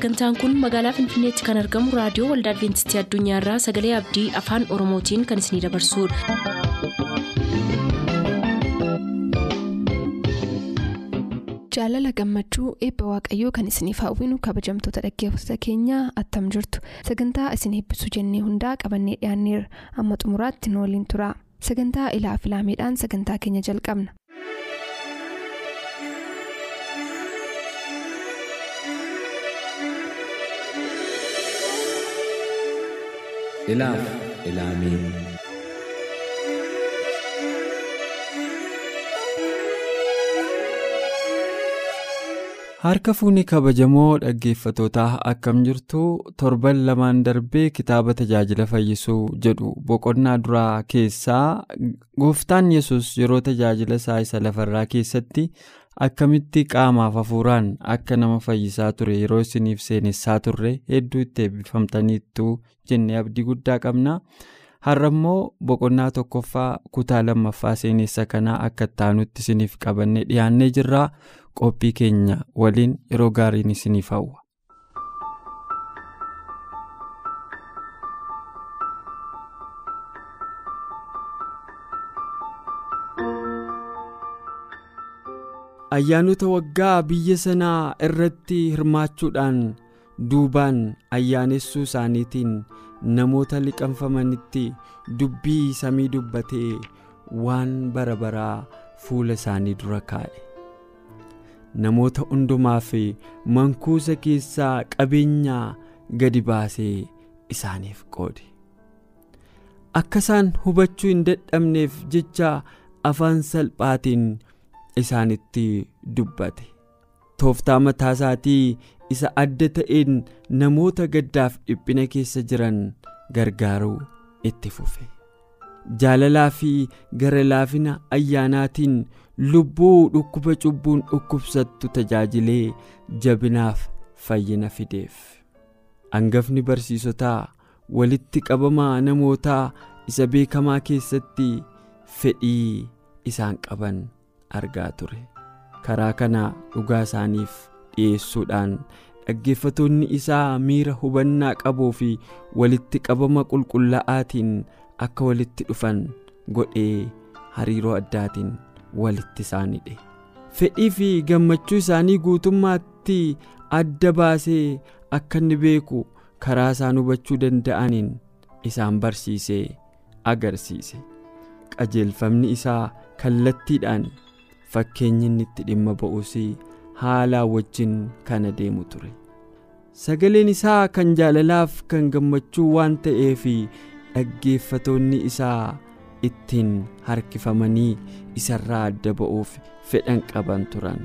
sagantaan kun magaalaa finfinneetti kan argamu raadiyoo waldaa adventistii addunyaarraa sagalee abdii afaan oromootiin kan isinidabarsudha. jaalala gammachuu eebba waaqayyoo kan isiniif hawwinu kabajamtoota dhaggeeffattoota keenyaa attam jirtu sagantaa isin eebbisuu jennee hundaa qabannee dhiyaanneerra amma xumuraatti nu waliin tura sagantaa ilaa filaameedhaan sagantaa keenya jalqabna. Ilaaf ilaamee harka fuunii kabajamoo dhaggeeffatootaa akkam jirtu torban lamaan darbee kitaaba tajaajila fayyisuu jedhu boqonnaa duraa keessaa gooftaan yesus yeroo tajaajila isaa isa lafarraa keessatti akkamitti qaamaaf hafuuraan akka nama fayyisaa ture yeroo isiniif seenessaa turre hedduu itti eebbifamtaniittu jennee abdii guddaa qabna har'a immoo boqonnaa tokkoffaa kutaa lammaffaa seenessa kanaa akka ittaanutti isiniif qabannee dhiyaannee jirraa qophii keenya waliin yeroo gaariin isiniif hawwa. Ayyaanota waggaa biyya sanaa irratti hirmaachuudhaan duubaan ayyaanessuu isaaniitiin namoota liqanfamanitti dubbii samii dubbatee waan bara baraa fuula isaanii dura kaa'e. Namoota hundumaaf mankuusa keessaa qabeenyaa gadi baasee isaaniif qoode. Akka isaan hubachuu hin dadhabneef jecha afaan salphaatiin isaanitti dubbate. Tooftaa mataa isaatii isa adda ta'een namoota gaddaaf dhiphina keessa jiran gargaaruu itti fufe. Jaalalaa fi gara laafina ayyaanaatiin lubbuu dhukkuba cubbuun dhukkubsattu tajaajilee jabinaaf fayyina fideef. Hangafni barsiisotaa walitti qabamaa namootaa isa beekamaa keessatti fedhii isaan qaban argaa ture karaa kana dhugaa isaaniif dhi'eessuudhaan dhaggeeffatoonni isaa miira hubannaa qabuu fi walitti qabama qulqullaa'aatiin akka walitti dhufan godhee hariiroo addaatiin walitti isaan hidhe fedhii fi gammachuu isaanii guutummaatti adda baasee akka inni beeku karaa isaan hubachuu danda'aniin isaan barsiisee agarsiise. Qajeelfamni isaa kallattiidhaan fakkeenyi inni itti dhimma ba'uus haalaa wajjin kan adeemu ture. Sagaleen isaa kan jaalalaaf kan gammachuu waan ta'eef dhaggeeffatoonni isaa ittiin harkifamanii isarraa adda ba'uuf fedhan qaban turan.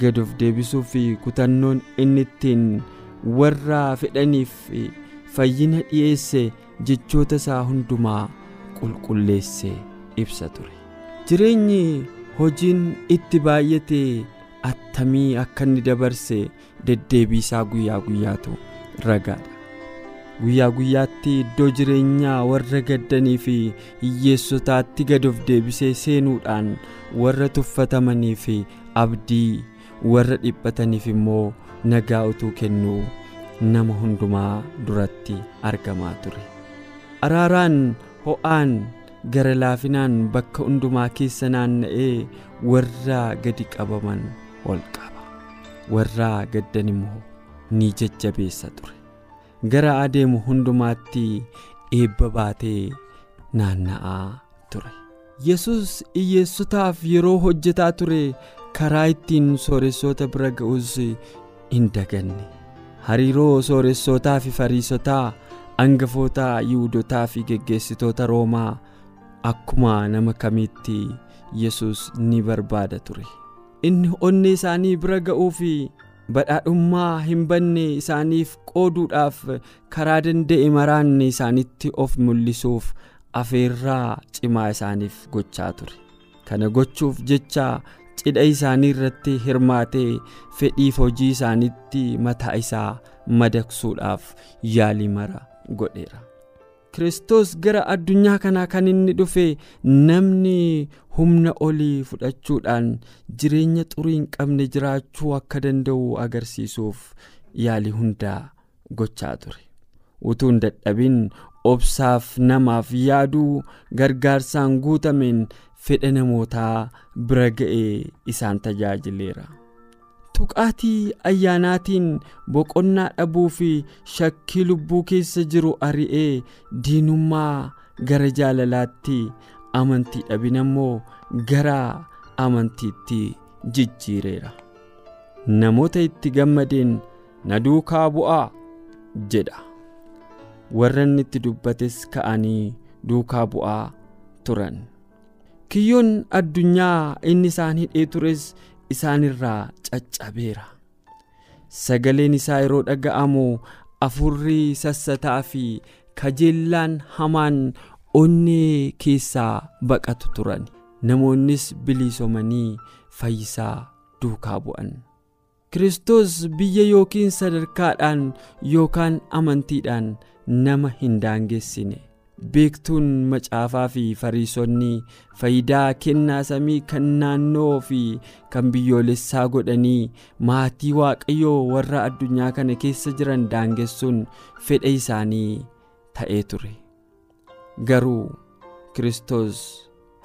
Gad of deebisuu fi kutannoon inni ittiin warra fedhaniif fayyina dhi'eesse jechoota isaa hundumaa qulqulleessee ibsa ture jireenyi hojiin itti baay'ate attamii akka inni dabarse deddeebii isaa guyyaa guyyaatu ragaadha. Guyyaa guyyaatti iddoo jireenyaa warra gaddanii fi hiyyeessotaatti gad of deebisee seenuudhaan warra tuffatamanii fi abdii warra dhiphataniif immoo nagaa utuu kennuu nama hundumaa duratti argamaa ture. Araaraan ho'aan gara laafinaan bakka hundumaa keessa naanna'ee warra gadi qabaman ol qaba. Warra gaddan immoo ni jajjabeessa ture. Gara adeemu hundumaatti eebba baatee naanna'aa ture. Yesus hiyyeessotaaf yeroo hojjetaa ture karaa ittiin sooressoota bira ga'us hin daganne. Hariiroo sooressootaa fi fariisotaa hangafoota yihudotaa fi geggeessitoota roomaa akkuma nama kamiitti yesus ni barbaada ture. Inni onnee isaanii bira ga'uu fi badhaadhummaa hin banne isaaniif qooduudhaaf karaa danda'e maraanne isaanitti of mul'isuuf afeerraa cimaa isaaniif gochaa ture. Kana gochuuf jecha cidha isaanii irratti hirmaatee fedhiif hojii isaaniitti mataa isaa madaqsuudhaaf yaalii mara godheera Kiristoos gara addunyaa kanaa kan inni dhufe namni humna olii fudhachuudhaan jireenya xurii hin qabne jiraachuu akka danda'u agarsiisuuf yaalii hundaa gochaa ture utuu hin dadhabin obsaaf namaaf yaaduu gargaarsaan guutameen fedha namootaa bira ga'ee isaan tajaajileera. Tuqaatii ayyaanaatiin boqonnaa dhabuu fi shakkii lubbuu keessa jiru ari'ee diinummaa gara jaalalaatti amantii dhabina immoo gara amantiitti jijjiireera. Namoota itti gammadeen na duukaa bu'aa! jedha. Warra inni itti dubbates ka'anii duukaa bu'aa turan. Kiyyoon addunyaa inni isaan hidhee tures isaanirraa caccabeera. Sagaleen isaa yeroo dhaga'amu afurri sassataa fi kajeellaan hamaan onnee keessaa baqatu turan. Namoonnis biliisomanii fayyisaa duukaa bu'an. Kiristoos biyya yookiin sadarkaadhaan yookaan amantiidhaan nama hin daangessine beektuun macaafaa fi fariisonni faayidaa kennaa samii kan naannoo fi kan biyyoolessaa godhanii maatii waaqayyoo warra addunyaa kana keessa jiran daangessuun fedha isaanii ta'ee ture. Garuu kiristoos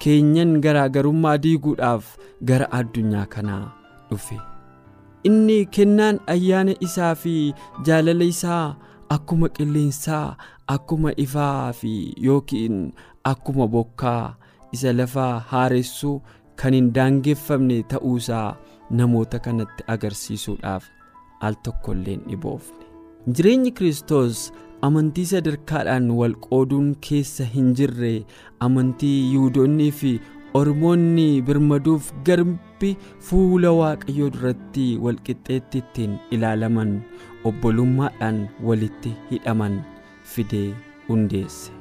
keenyan garaagarummaa diiguudhaaf gara addunyaa kanaa dhufe. Inni kennaan ayyaana isaa fi jaalala isaa akkuma qilleensaa akkuma ifaa fi yookiin akkuma bokkaa isa lafaa haaressuu kan hin daangeffamne ta'uusaa namoota kanatti agarsiisuudhaaf al tokkollee hin dhiboofne jireenyi kiristoos amantii sadarkaadhaan wal qooduun keessa hin jirre amantii yihudoonnii fi ormoonni birmaduuf garbi fuula waaqayyoo duratti walqixxeetti ittiin ilaalaman obbolummaadhaan walitti hidhaman fidee hundeesse.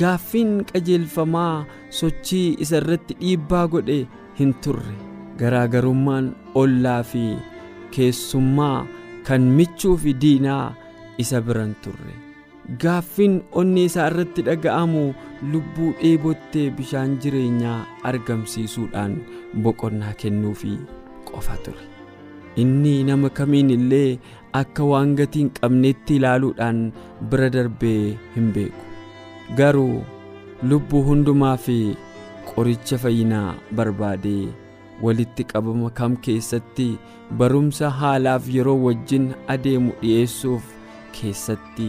Gaaffiin qajeelfamaa sochii isa irratti dhiibbaa godhe hin turre. Garaagarummaan ollaa fi keessummaa kan michuu fi diinaa isa biran turre. Gaaffiin onnee isaa irratti dhaga'amu lubbuu dheebottee bishaan jireenyaa argamsiisuudhaan boqonnaa kennuufi qofa ture inni nama kamiin illee akka waan gatii hin qabneetti ilaaluudhaan bira darbee hin beeku. Garuu lubbuu hundumaa fi qoricha fayyinaa barbaadee walitti qabama kam keessatti barumsa haalaaf yeroo wajjin adeemu dhi'eessuuf keessatti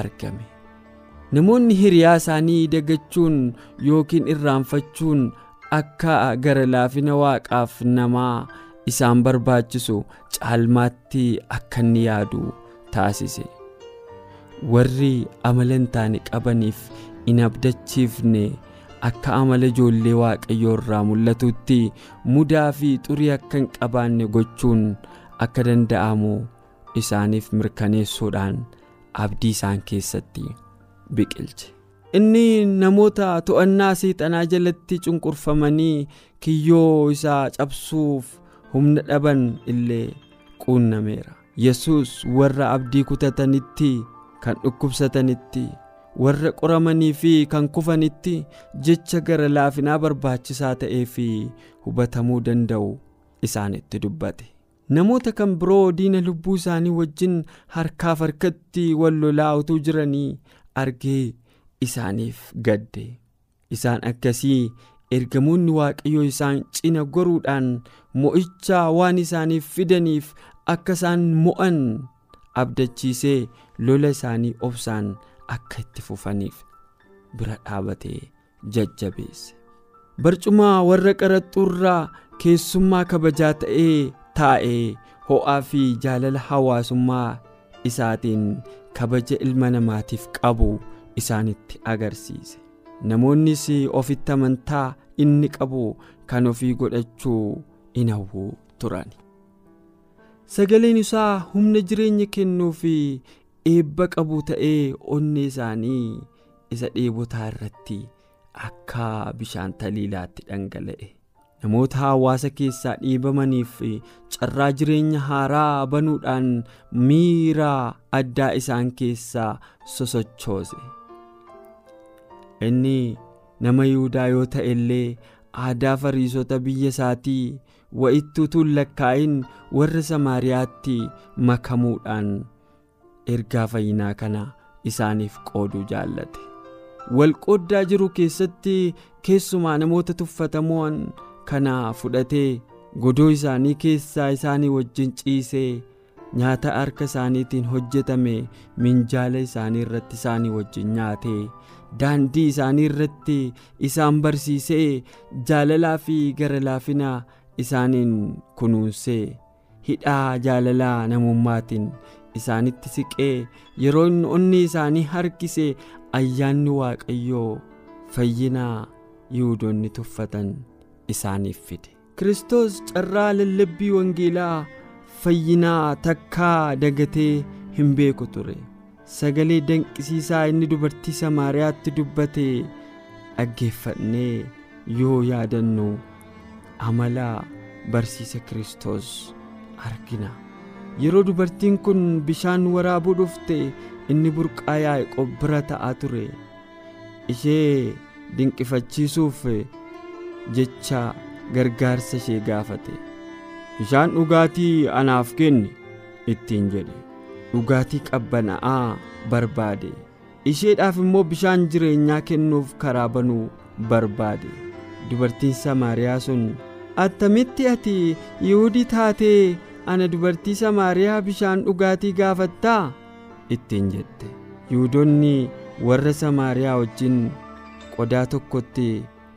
argame? Namoonni hiriyaa isaanii dagachuun yookiin irraanfachuun akka gara laafina waaqaaf namaa isaan barbaachisu caalmaatti akka inni yaadu taasise. Warri amala hin taane qabaniif hin abdachiifne akka amala ijoollee waaqayyoo irraa mul'atutti mudaa fi xurii akka hin qabaanne gochuun akka danda'amu isaaniif mirkaneessuudhaan abdii isaan keessatti biqilche. Inni namoota to'annaa seexanaa jalatti cunqurfamanii kiyyoo isaa cabsuuf humna dhaban illee quunnameera. Yesus warra abdii kutatanitti kan dhukkubsatanitti warra qoramanii fi kan kufanitti jecha gara laafinaa barbaachisaa ta'ee fi hubatamuu danda'u isaanitti dubbate. Namoota kan biroo diina lubbuu isaanii wajjin harkaaf harkatti wal lolaa utuu jiranii argee isaaniif gadde. Isaan akkasii ergamoonni waaqayyoo isaan cina goruudhaan mo'icha waan isaaniif fidaniif akka isaan mo'an abdachiisee lola isaanii obsaan akka itti fufaniif bira dhaabatee jajjabeesse. Barcuma warra qaraxxuurraa keessummaa kabajaa ta'ee taa'ee ho'aa fi jaalala hawaasummaa isaatiin kabaja ilma namaatiif qabu isaanitti agarsiise. Namoonnis ofitti amantaa inni qabu kan ofii godhachuu in hawwu turan sagaleen isaa humna jireenya kennuu fi eebba qabu ta'ee onnee isaanii isa dheebotaa irratti akka bishaan taliilaatti dhangala'e. Namoota hawaasa keessaa dhiibamaniif carraa jireenya haaraa banuudhaan miira addaa isaan keessaa sosochoose. Inni nama yihudaa yoo ta'e illee aadaa fariisota biyya isaatii wa'ittuu tuun lakkaa'in warra samaariyaatti makamuudhaan ergaa fayyinaa kana isaaniif qooduu jaallate. Walqooddaa jiru keessatti keessumaa namoota tuffatamoon kana fudhatee godoo isaanii keessaa isaanii wajjin ciisee nyaata harka isaaniitiin hojjetame minjaala isaanii irratti isaanii wajjin nyaatee daandii isaanii irratti isaan barsiisee jaalalaa fi gara laafina isaaniin kunuunsee hidhaa jaalalaa namummaatiin isaanitti siqee yeroo onni isaanii harkise ayyaanni waaqayyoo fayyinaa yihudoonni tuffatan isaaniif fide. Kristos carraa lallabbii wangeelaa fayyinaa takkaa dagatee hin beeku ture sagalee danqisiisaa inni dubartii samaariyaatti dubbate dhaggeeffannee yoo yaadannu amala barsiisa kristos argina. Yeroo dubartiin kun bishaan waraabuu dhufte inni burqaa yaa'e bira ta'aa ture. Ishee dinqifachiisuuf jecha gargaarsa ishee gaafate. Bishaan dhugaatii anaaf kenni ittiin jedhe dhugaatii qabbana'aa barbaade. Isheedhaaf immoo bishaan jireenyaa kennuuf karaa banuu barbaade. Dubartiin samaariyaa sun attamitti ati yihuudii taatee ana dubartii samaariyaa bishaan dhugaatii gaafattaa? ittiin jette. Yihudoonni warra samaariyaa wajjin qodaa tokkotti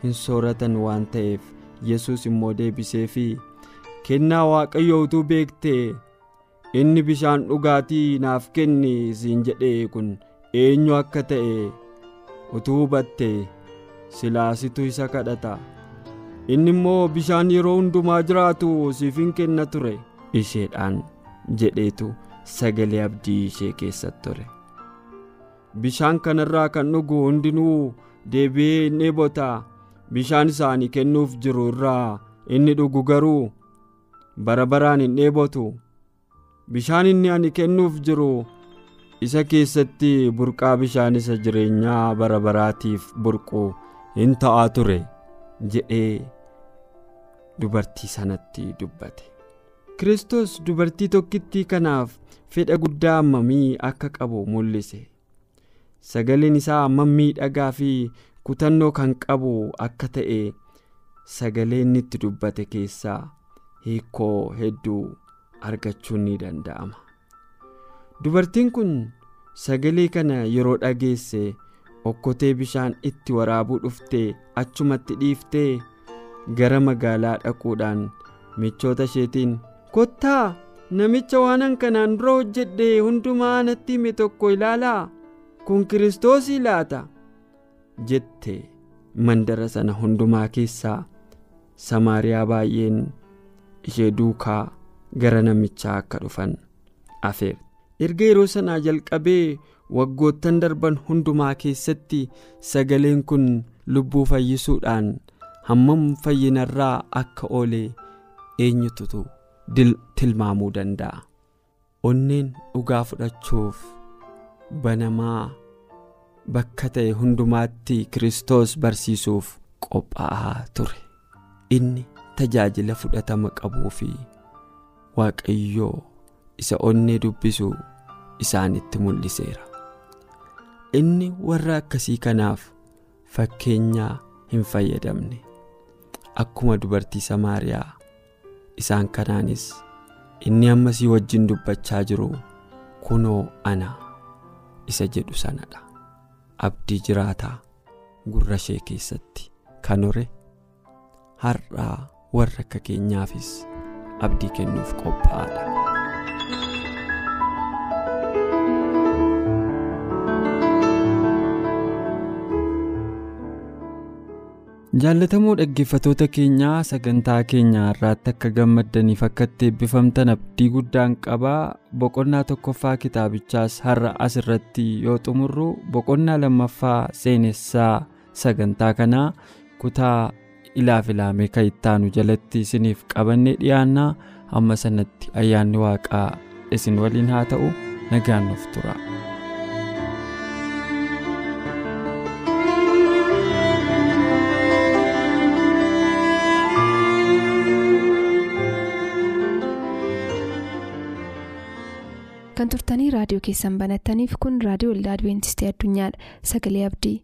hin sooratan waan ta'eef yesus immoo deebisee fi kennaa waaqayyo utuu beektee inni bishaan dhugaatii naaf kenni siin jedhe kun eenyu akka ta'e utuu hubatte silaasitu isa kadhata. Inni immoo bishaan yeroo hundumaa jiraatu siif hin kenna ture isheedhaan jedheetu sagalee abdii ishee keessatti ture. Bishaan kanarraa kan dhugu hundinuu deebi'ee hin dheebota bishaan isaanii kennuuf jiru irraa inni dhugu garuu bara baraan hin dheebotu bishaan inni ani kennuuf jiru isa keessatti burqaa bishaan isa jireenyaa bara baraatiif burqu hin ta'aa ture jedhee dubartii sanatti dubbate. Kristos dubartii tokkittii kanaaf fedha guddaa hammamii akka qabu mul'ise. Sagaleen isaa hammam miidhagaa fi kutannoo kan qabu akka ta'e sagalee inni itti dubbate keessaa hiikoo hedduu argachuun ni danda'ama. Dubartiin kun sagalee kana yeroo dhageesse okkotee bishaan itti waraabuu dhuftee achumatti dhiiftee gara magaalaa dhaquudhaan michoota isheetiin kottaa namicha waanan kanaan dura hojjedhe hundumaa natti hime tokko ilaalaa? Kun kiristoosii laata? jette mandara sana hundumaa keessaa samaariyaa baay'een ishee duukaa gara namichaa akka dhufan afeer. Erga yeroo sanaa jalqabee waggoottan darban hundumaa keessatti sagaleen kun lubbuu fayyisuudhaan hammam fayyinarraa akka oolee eenyututu tilmaamuu danda'a? Onneen dhugaa fudhachuuf banamaa bakka ta'e hundumaatti kristos barsiisuuf qophaa'aa ture. Inni tajaajila fudhatama qabuu fi waaqayyoo isa onnee dubbisu isaanitti mul'iseera. Inni warra akkasii kanaaf fakkeenyaa hin fayyadamne. Akkuma dubartii samaariyaa isaan kanaanis inni ammasii wajjin dubbachaa jiru kunoo ana isa jedhu sanadha. Abdii jiraataa gurra ishee keessatti kan hore har'aa warra akka keenyaafis abdii kennuuf qophaa'aadha. jaallatamoo dhaggeeffatoota keenyaa sagantaa keenya irraatti akka gammaddaniif akka itti eebbifamtan abdii guddaan qabaa boqonnaa tokkoffaa kitaabichaas har'a as irratti yoo xumurru boqonnaa lammaffaa seenessaa sagantaa kanaa kutaa ilaa filaamee kan ittaanu jalatti isiniif qabannee dhiyaannaa amma sanatti ayyaanni waaqaa isin waliin haa ta'u nagaan nuuf tura. kan turtanii raadiyoo keessan banattaniif kun raadiyoo olda adeemsistii addunyaadha sagalee abdii.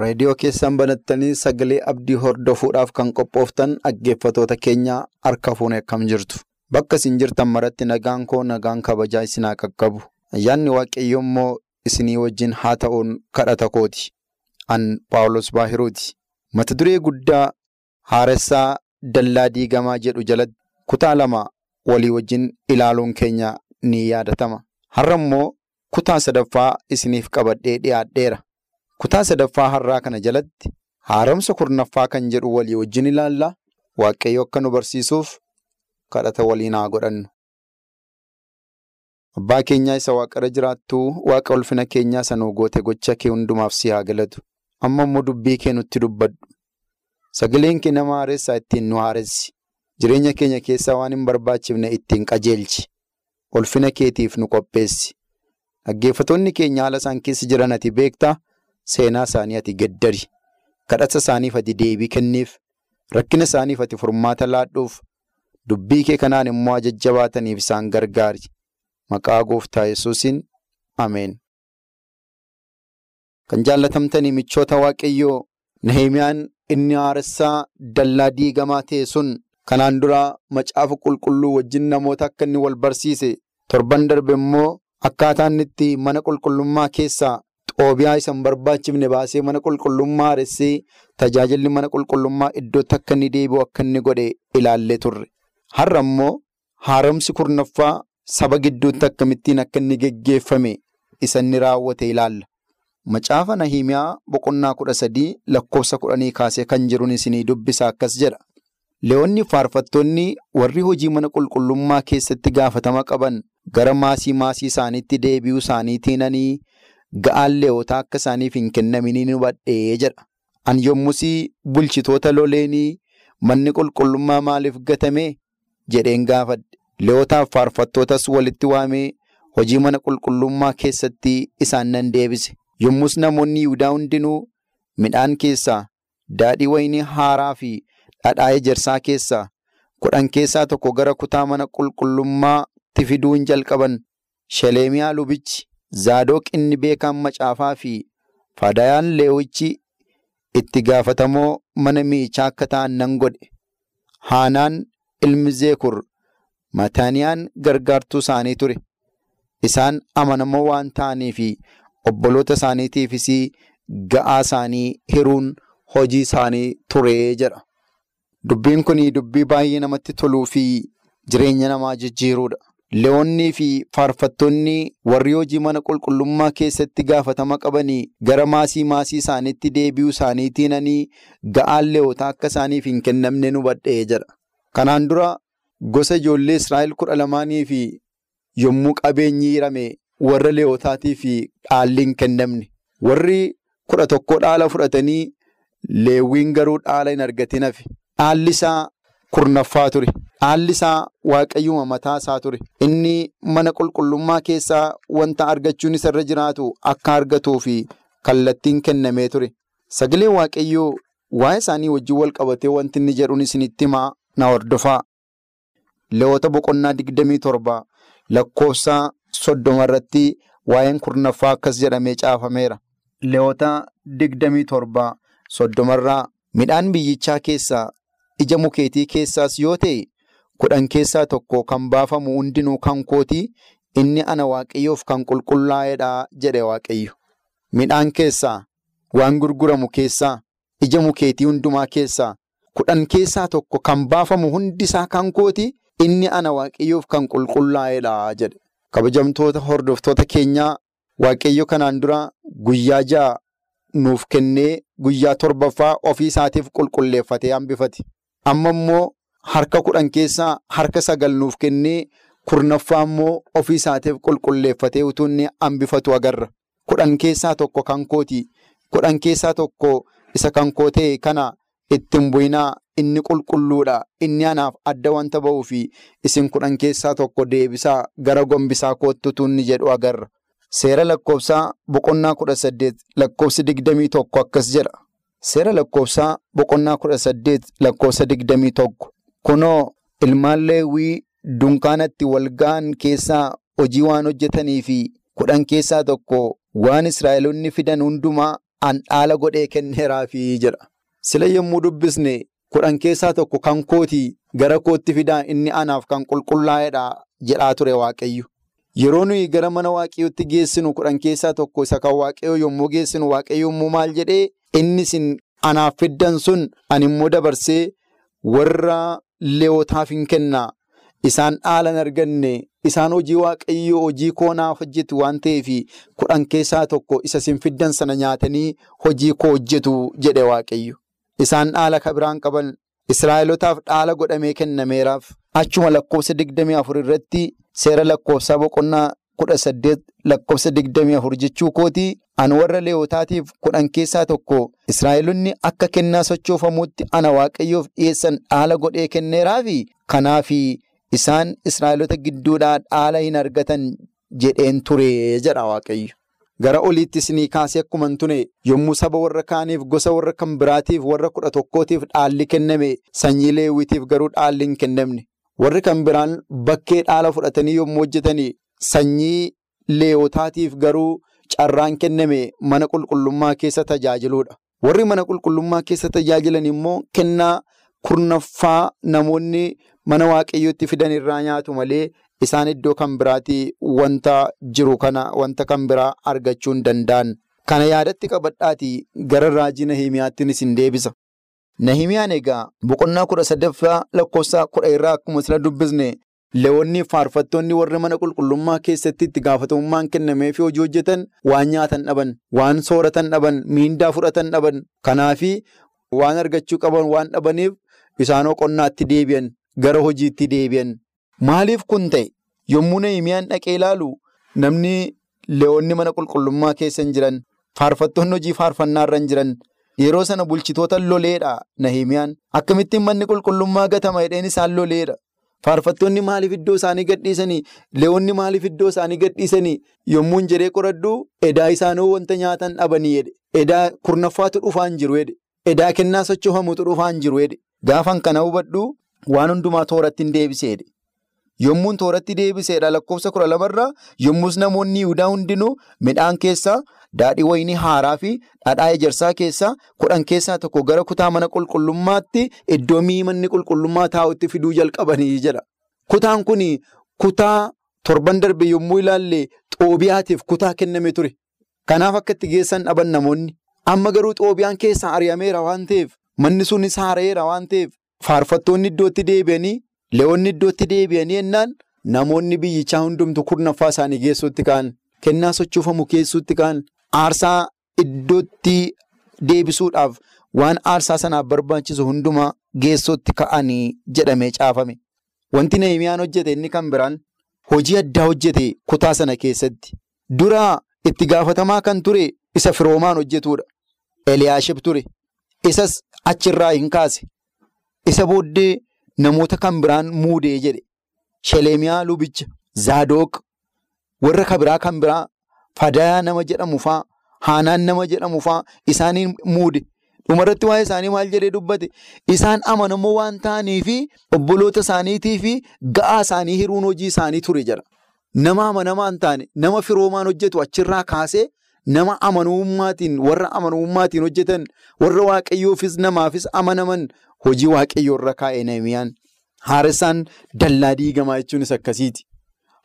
Reediyoo keessan banattanii sagalee abdii hordofuudhaaf kan qophooftan dhaggeeffatoota keenyaa harka fuunee akkam jirtu. Bakka isin jirtan maratti nagaan koo nagaan kabajaa isinaa qaqqabu. Ayyaanni waaqayyoo immoo isinii wajjin haa ta'uun kadhata kooti. An paawulos baahiruuti. Mata duree guddaa haaressaa dallaa diigamaa jedhu jalatti kutaa lama walii wajjin ilaaluun keenya ni yaadatama. Har'a immoo kutaa sadaffaa isiniif qabadhee dhiyaadheera. Kutaa sadaffaa har'aa kana jalatti haaromsa kurnaffaa kan jedhu walii wajjin ilaalla waaqayyo akka nu barsiisuuf kadhata waliin haa godhannu. Abbaa keenyaa isa waaqarra jiraattuu waaqa ulfina keenyaa sanuu goote gocha kee hundumaaf si haa galatu. Amma immoo dubbii kee nutti dubbadhu. Sagaleen kee nama haaressaa ittiin nu haaressi. Jireenya keenya keessaa waan hin barbaachifne ittiin qajeelchi. Ulfina keetiif nu qopheessi. Dhaggeeffattoonni keenya haala isaan keessa jiran ati beektaa? Seenaa isaanii ati gaddari. Kadhata isaaniif ati deebii kenniif. Rakkina isaaniif ati furmaata laadhuuf. Dubbii kee kanaan immoo ajajjabaataniif isaan gargaari. Maqaa gooftaa yesuusin Ameen. Kan jaallatamtanii michoota waaqayyoo Nahimiyaan inni haaressaa dallaa diigamaa ta'e sun kanaan dura macaafa qulqulluu wajjin namoota akka inni wal barsiise torban darbe immoo akkaataa inni itti mana qulqullummaa keessaa xoobiyaa isa hin barbaachifne baasee mana qulqullummaa haaressee tajaajilli mana qulqullummaa iddootti akka inni deebi'u akka inni godhe ilaallee turre. Har'a immoo haaromsi kurnaffaa saba gidduutti akkamittiin akka inni geggeeffame isa inni raawwate ilaalla. Macaafa Nahimiyaa boqonnaa kudha sadii lakkoofsa kudhanii kaasee kan jiruun isinii dubbisa akkas jedha. Leewwanni faarfattoonni warri hojii mana qulqullummaa keessatti gaafatama qaban gara maasii maasii isaaniitti deebi'uu isaaniitiinanii ga'aan leewotaa akka isaaniif hin kennamin hubadhee jedha. Ani yommusii bulchitoota loleenii manni qulqullummaa maaliif gatame jedheen gaafadhe. Leewotaaf faarfattootas walitti waamee hojii mana qulqullummaa keessatti isaan nan deebise. Yommus namoonni Yihudaa hundinuu midhaan keessaa daadhii wayinii haaraa fi dhadhaa ejersaa keessaa kudhan keessaa tokko gara kutaa mana qulqullummaatti fiduun jalqaban. Sheleemiyaa lubichi Zaadoq inni beekaan macaafaa fi Fadayaan Leewichi itti gaafatamoo mana miichaa akka ta'an nan godhe. Haanaan ilmi Zeekur Mataaniyaan gargaartuu isaanii ture. Isaan amanamoo waan ta'aniif obboloota isaaniitiifis ga'aa isaanii hiruun hojii isaanii turee jedha. Dubbiin kun dubbii baay'ee namatti toluu fi jireenya namaa jijjiiruudha. Leewwonnii fi faarfattoonni warri hojii mana qulqullummaa keessatti gaafatama qabanii gara maasii maasii isaaniitti deebi'uu isaaniitiinanii ga'aan leewotaa akka isaaniif hin kennamne nu hubadhee jedha. Kanaan dura gosa ijoollee Israa'el kudha lamaanii fi yommuu qabeenyi hirame warra leewwotaatii fi dhaalli hin kennamne. Warri kudha tokko dhaala fudhatanii leewwiin garuu dhaala hin argatin hafe. Dhaalli isaa kurnaffaa ture. Dhaalli isaa waaqayyuma mataa isaa ture. Inni mana qulqullummaa keessaa wanta argachuun isarra jiraatu akka argatuu fi kallattiin kennamee ture. Sagalee waaqayyoo waa'ee isaanii wajjin wal qabatee wanti inni jedhuun isinitti himaa na hordofaa. Leewwota boqonnaa digdamii torba lakkoofsa soddoma irratti waa'een kurnaffaa akkas jedhamee caafameera. Leewwota digdamii torba soddomarraa midhaan biyyichaa keessaa ija mukeetii keessaas yoo ta'e kudhan keessaa tokko kan baafamu hundinuu kan kooti inni ana waaqayyoof kan qulqullaa'edha jedhe waaqayyo. Midhaan keessaa waan gurguramu keessaa ija mukeetii hundumaa keessaa kudhan keessaa tokko kan baafamu hundisaa kan kooti inni ana waaqayyoof kan qulqullaa'edha jedhe. Kabajamtoota hordoftoota keenyaa waaqayyo kanaan dura guyyaa ja'a nuuf kennee guyyaa torbaffaa ofii isaatiif qulqulleeffatee hambifate. Amma immoo harka kudhan keessaa harka sagal nuuf kennee kurnaffaa immoo ofii isaatiif qulqulleeffatee utuu inni hambifatu agarra. Kudhan keessaa tokko kan kooti. Kudhan keessaa tokko isa kan koo ta'e kana ittiin bu'inaa inni qulqulluudha. Inni anaaf adda wanta ba'uu fi isin kudhan keessaa tokko deebisaa gara gombisaa koottutu inni jedhu agarra. Seera lakkoofsaa boqonnaa kudha saddeet lakkoofsi digdamii tokko akkas jedha. Seera lakkoofsaa boqonnaa kudha saddeet lakkoofsa digdamii tokko. Kunoo ilmaan leewwii dunkaanatti wal ga'an keessaa hojii waan hojjetanii fi kudhan keessaa tokko waan Israa'eloonni fidan hundumaa an dhaala godhee kenneeraafi jedha. Sila yommuu dubbisne kudhan keessaa tokko kan kootii gara kootti fidaa inni anaaf kan qulqullaa'edha jedhaa ture Waaqayyo. Yeroo nuyi gara mana Waaqayyootti geessinu kudhan keessaa tokko isa kan Waaqayyoo yommuu geessinu Waaqayyo immoo maal jedhee inni isin anaaf fiddan sun ani immoo dabarsee warra leewotaaf hin kennaa. Isaan dhaalan arganne isaan hojii waaqayyoo hojii koonaaf hojjetu waan ta'eef kudhan keessaa tokko isa isin fiddan sana nyaatanii hojii koo hojjetu jedhe waaqayyo. Isaan dhaala kabiraan qaban Israa'elotaaf dhaala godhamee kennameeraaf achuma lakkoofsa digdamii afur irratti seera lakkoofsaa boqonnaa kudha saddeet lakkoofsa digdamii afur jechuu kooti ani warra leewotaatiif kudhan keessaa tokko Israa'elonni akka kennaa sochoofamuutti ana waaqayyoof dhiyeessan dhaala godhee kenneeraafi kanaafi. Isaan Israa'elota gidduudhaa dhaala hin argatan jedheen ture jedha Waaqayyo. Gara oliitti isinii kaasee akkuma ture yommuu saba warra kaaniif gosa warra kan biraatiif warra kudha tokkootiif dhaalli kenname sanyii leewwitiif garuu dhaalli hin kennamne. Warri kan biraan bakkee dhaala fudhatanii yommuu hojjetanii sanyii leewotaatiif garuu carraan kenname mana qulqullummaa keessa tajaajiluudha. Warri mana qulqullummaa keessa tajaajilan immoo kennaa kurnaffaa namoonni. Mana waaqayyootti fidan irraa nyaatu malee isaan iddoo kan biraatii wanta jiru kana wanta kan biraa argachuu hin danda'an. Kana yaadatti qabadhaatii gara raajii Nahimiyaattiin isin deebisa. Nahimiyaan egaa boqonnaa kudha sadaffaa lakkoofsa kudha irraa akkuma sila dubbisne leewwonni faarfattoonni warri mana qulqullummaa keessatti itti gaafatamummaan kennamee fi hojii hojjetan waan nyaatan dhaban, waan sooratan dhaban, miindaa fudhatan dhaban. Kanaafi waan argachuu qaban waan dhabaniif isaanoo qonnaatti deebi'an. Gara hojiitti deebi'an. Maaliif kun ta'e? Yommuu Nahimiyaan dhaqee ilaalu namni leewwonni mana qulqullummaa keessa hin jiran, faarfattoonni hojii faarfannaa irra hin jiran, yeroo sana bulchitoota loleedha Nahimiyaan. Akkamittiin manni qulqullummaa gatama jedheen isaan loleedha. Faarfattoonni maaliif iddoo isaanii gadhiisanii? Leewwonni maaliif iddoo isaanii gadhiisanii? Yommuu jedhee qoradhu edaa isaanoo wanta nyaatan dhabanii jedhe. Edaa kurnaffaatu dhufaa hin jiru jedhe. Edaa kennaa sochoofamutu dhufaa hin jiru jedhe. Gaafan kana hubadhu. Waan hundumaa tooratti hin deebiseedha. Yommuun tooratti deebiseedha lakkoofsa kudha lamarraa yommus namoonni Yihudaa hundinuu midhaan keessaa daadhii wayinii haaraa fi dhadhaa ejersaa keessaa kudhan keessaa tokko gara kutaa mana qulqullummaatti iddoo mi'i manni qulqullummaa taa'utti fiduu jalqabanii jedha. Kutaan kun kutaa torban darbe yommuu ilaalle xoobiyaatiif kutaa kenname ture. Kanaaf akka itti geessan dhaban namoonni. Amma garuu xoobiyaan keessaa ari'ameera waan ta'eef manni sunis haara'eera waan ta'eef. Faarfattoonni iddootti deebi'anii leewwonni iddootti deebi'anii jennaan namoonni biyyichaa hundumtu kurnaffaa isaanii geessuutti ka'an kennaa sochoofamu keessuutti ka'an aarsaa iddootti deebisuudhaaf waan aarsaa sanaaf barbaachisu hundumaa geessuutti ka'anii jedhamee caafame. Wanti Nahimiyaan hojjete inni kan biraan hojii addaa hojjete kutaa sana keessatti dura itti gaafatamaa kan ture isa firoomaan hojjetudha. Eliyaashib ture isas achirraa hin kaase. Isa booddee namoota kan biraan muudee jedhe Shelemiyaa lubicha Zaadoq warra kabiraa kan biraa Fadayaa nama jedhamu faa Haanaan nama jedhamu faa isaaniin muude dhumarratti waa'ee isaanii maal jedhee dubbate isaan amanamoo waan ta'anii fi obboloota isaaniitii fi ga'aa isaanii hiruun hojii isaanii ture jedha. Nama amanamaa hin taane nama firoomaan hojjetu achirraa kaasee nama amanummaatiin warra amanummaatiin hojjetan warra waaqayyoofis namaafis amanaman. Hojii waaqayyoo irra kaa'e Nahimiyaan haaressaan dallaa diigamaa jechuunis akkasiiti.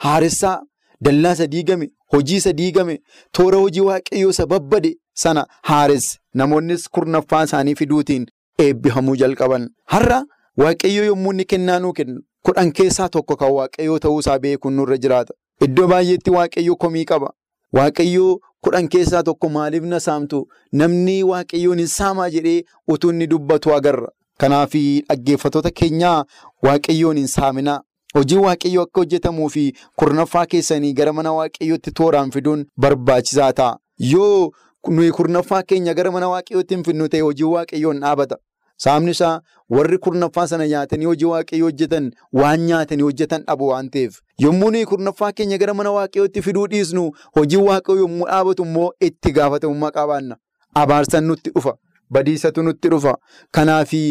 Haaressaa dallaa isa diigame hojii isa diigame toora hojii waaqayyoo isa babbade sana haaresse namoonnis kurnaffaa isaanii fiduutiin eebbifamuu jalqaban. Har'a waaqayyoo yommuu inni kennaa nuu kennu kudhan keessaa tokko kan waaqayyoo ta'uusaa beekuun nurra jiraata. Iddoo baay'eetti waaqayyoo komii qaba. Waaqayyoo kudhan keessaa tokko maaliif na saamtu namni waaqayyoon hin saamaa jedhee utuu inni dubbatu agarra. Kanaaf dhaggeeffattoota keenyaa waaqayyoon hin saaminaa. Hojiin waaqayyoo akka hojjetamuu fi kurnaffaa keessanii gara mana waaqayyootti tooraan fiduun barbaachisaa ta'a. Yoo nuyi kurnaffaa keenya gara mana waaqayyootti hin fidnu ta'e hojiin waaqayyoon dhaabata. Sababni isaa warri kurnaffaa sana nyaatanii hojii waaqayyoo hojjetan waan nyaatanii hojjetan dhabu waan ta'eef. Yommuu nuyi kurnaffaa keenya gara mana waaqayyootti fiduu dhiisnu hojii waaqayyoo yommuu dhaabatu immoo itti gaafatamummaa qabaanna. Abaarsan nutti dhufa. Badiisatu nutti dhufa. Kanaafi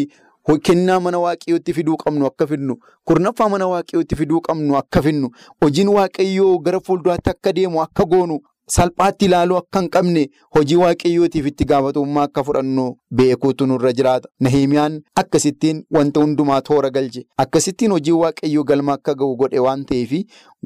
kennaa mana waaqayyootti fiduu qabnu akka fidnu kurnaffaa mana waaqayyootti fiduu qabnu akka fidnu hojiin waaqayyoo gara fuulduraatti akka deemu akka goonu salphaatti ilaaluu akka hin qabne hojii waaqayyootiif itti gaafatamummaa akka fudhannu beekuutu nurra jiraata. Nahimiyaan akkasittiin wanta hundumaa toora galche akkasittiin hojii waaqayyoo galma akka ga'u godhe waan ta'eef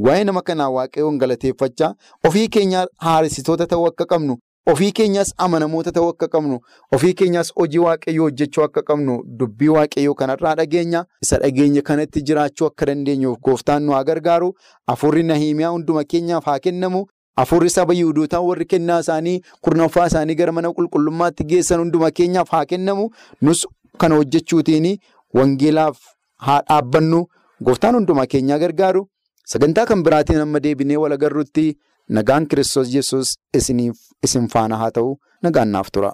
waa'ee nama kanaa waaqayyoon galateeffachaa ofii keenya haaressitoota ta'uu akka qabnu. Ofii keenyas amanamoota ta'uu akka qabnu ofii keenyas hojii waaqayyoo hojjechuu akka qabnu dubbii waaqayyoo kanarraa dhageenya isa dhageenya kanatti jiraachuu akka dandeenyuuf gooftaan nu haa gargaaru. Afurri nahimiyaa hunduma keenyaaf haa kennamu. Afurri saba yihuduutaa warri kennaa isaanii kurnaffaa isaanii gara mana qulqullummaatti geessan hunduma keenyaaf haa kennamu. Nus kana hojjechuutiin wangeelaaf haa dhaabbannu. Gooftaan hundumaa keenyaa gargaaru. Sagantaa kan biraatiin amma deebinee wal agarruutti. Nagaan Kiristoos Yesuus isin faana haa ta'u nagaan naaf tura.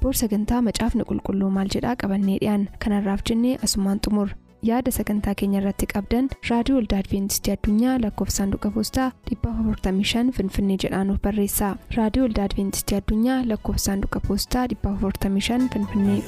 Boor sagantaa macaafni qulqulluu maal jedhaa qabannee dhiyaan kanarraaf jennee asumaan xumur yaada sagantaa keenya irratti qabdan raadiyoo waldaa adventistii addunyaa lakkoofsa saanduqa poostaa 455 finfinnee jedhaanuf barreessa raadiyoo waldaa adventistii addunyaa lakkoofsa saanduqa poostaa 455 finfinnee.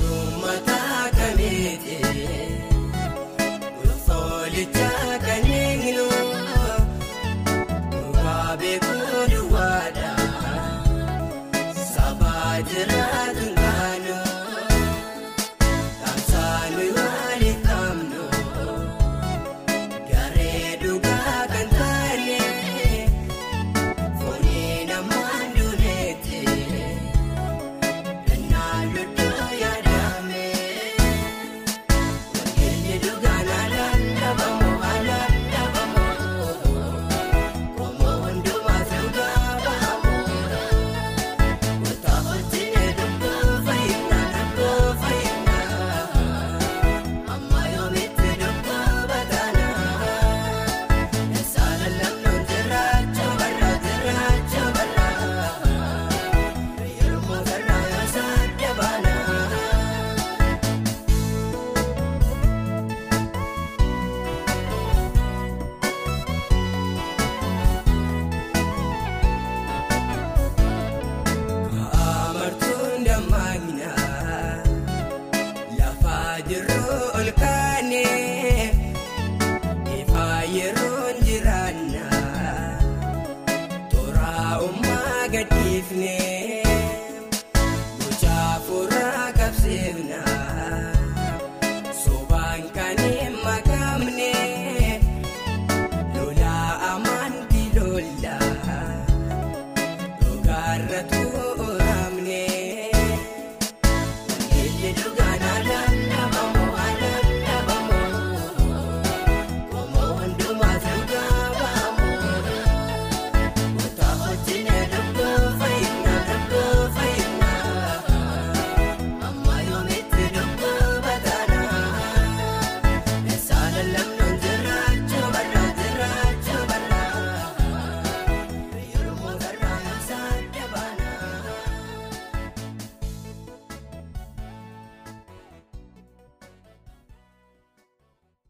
agarsiifne.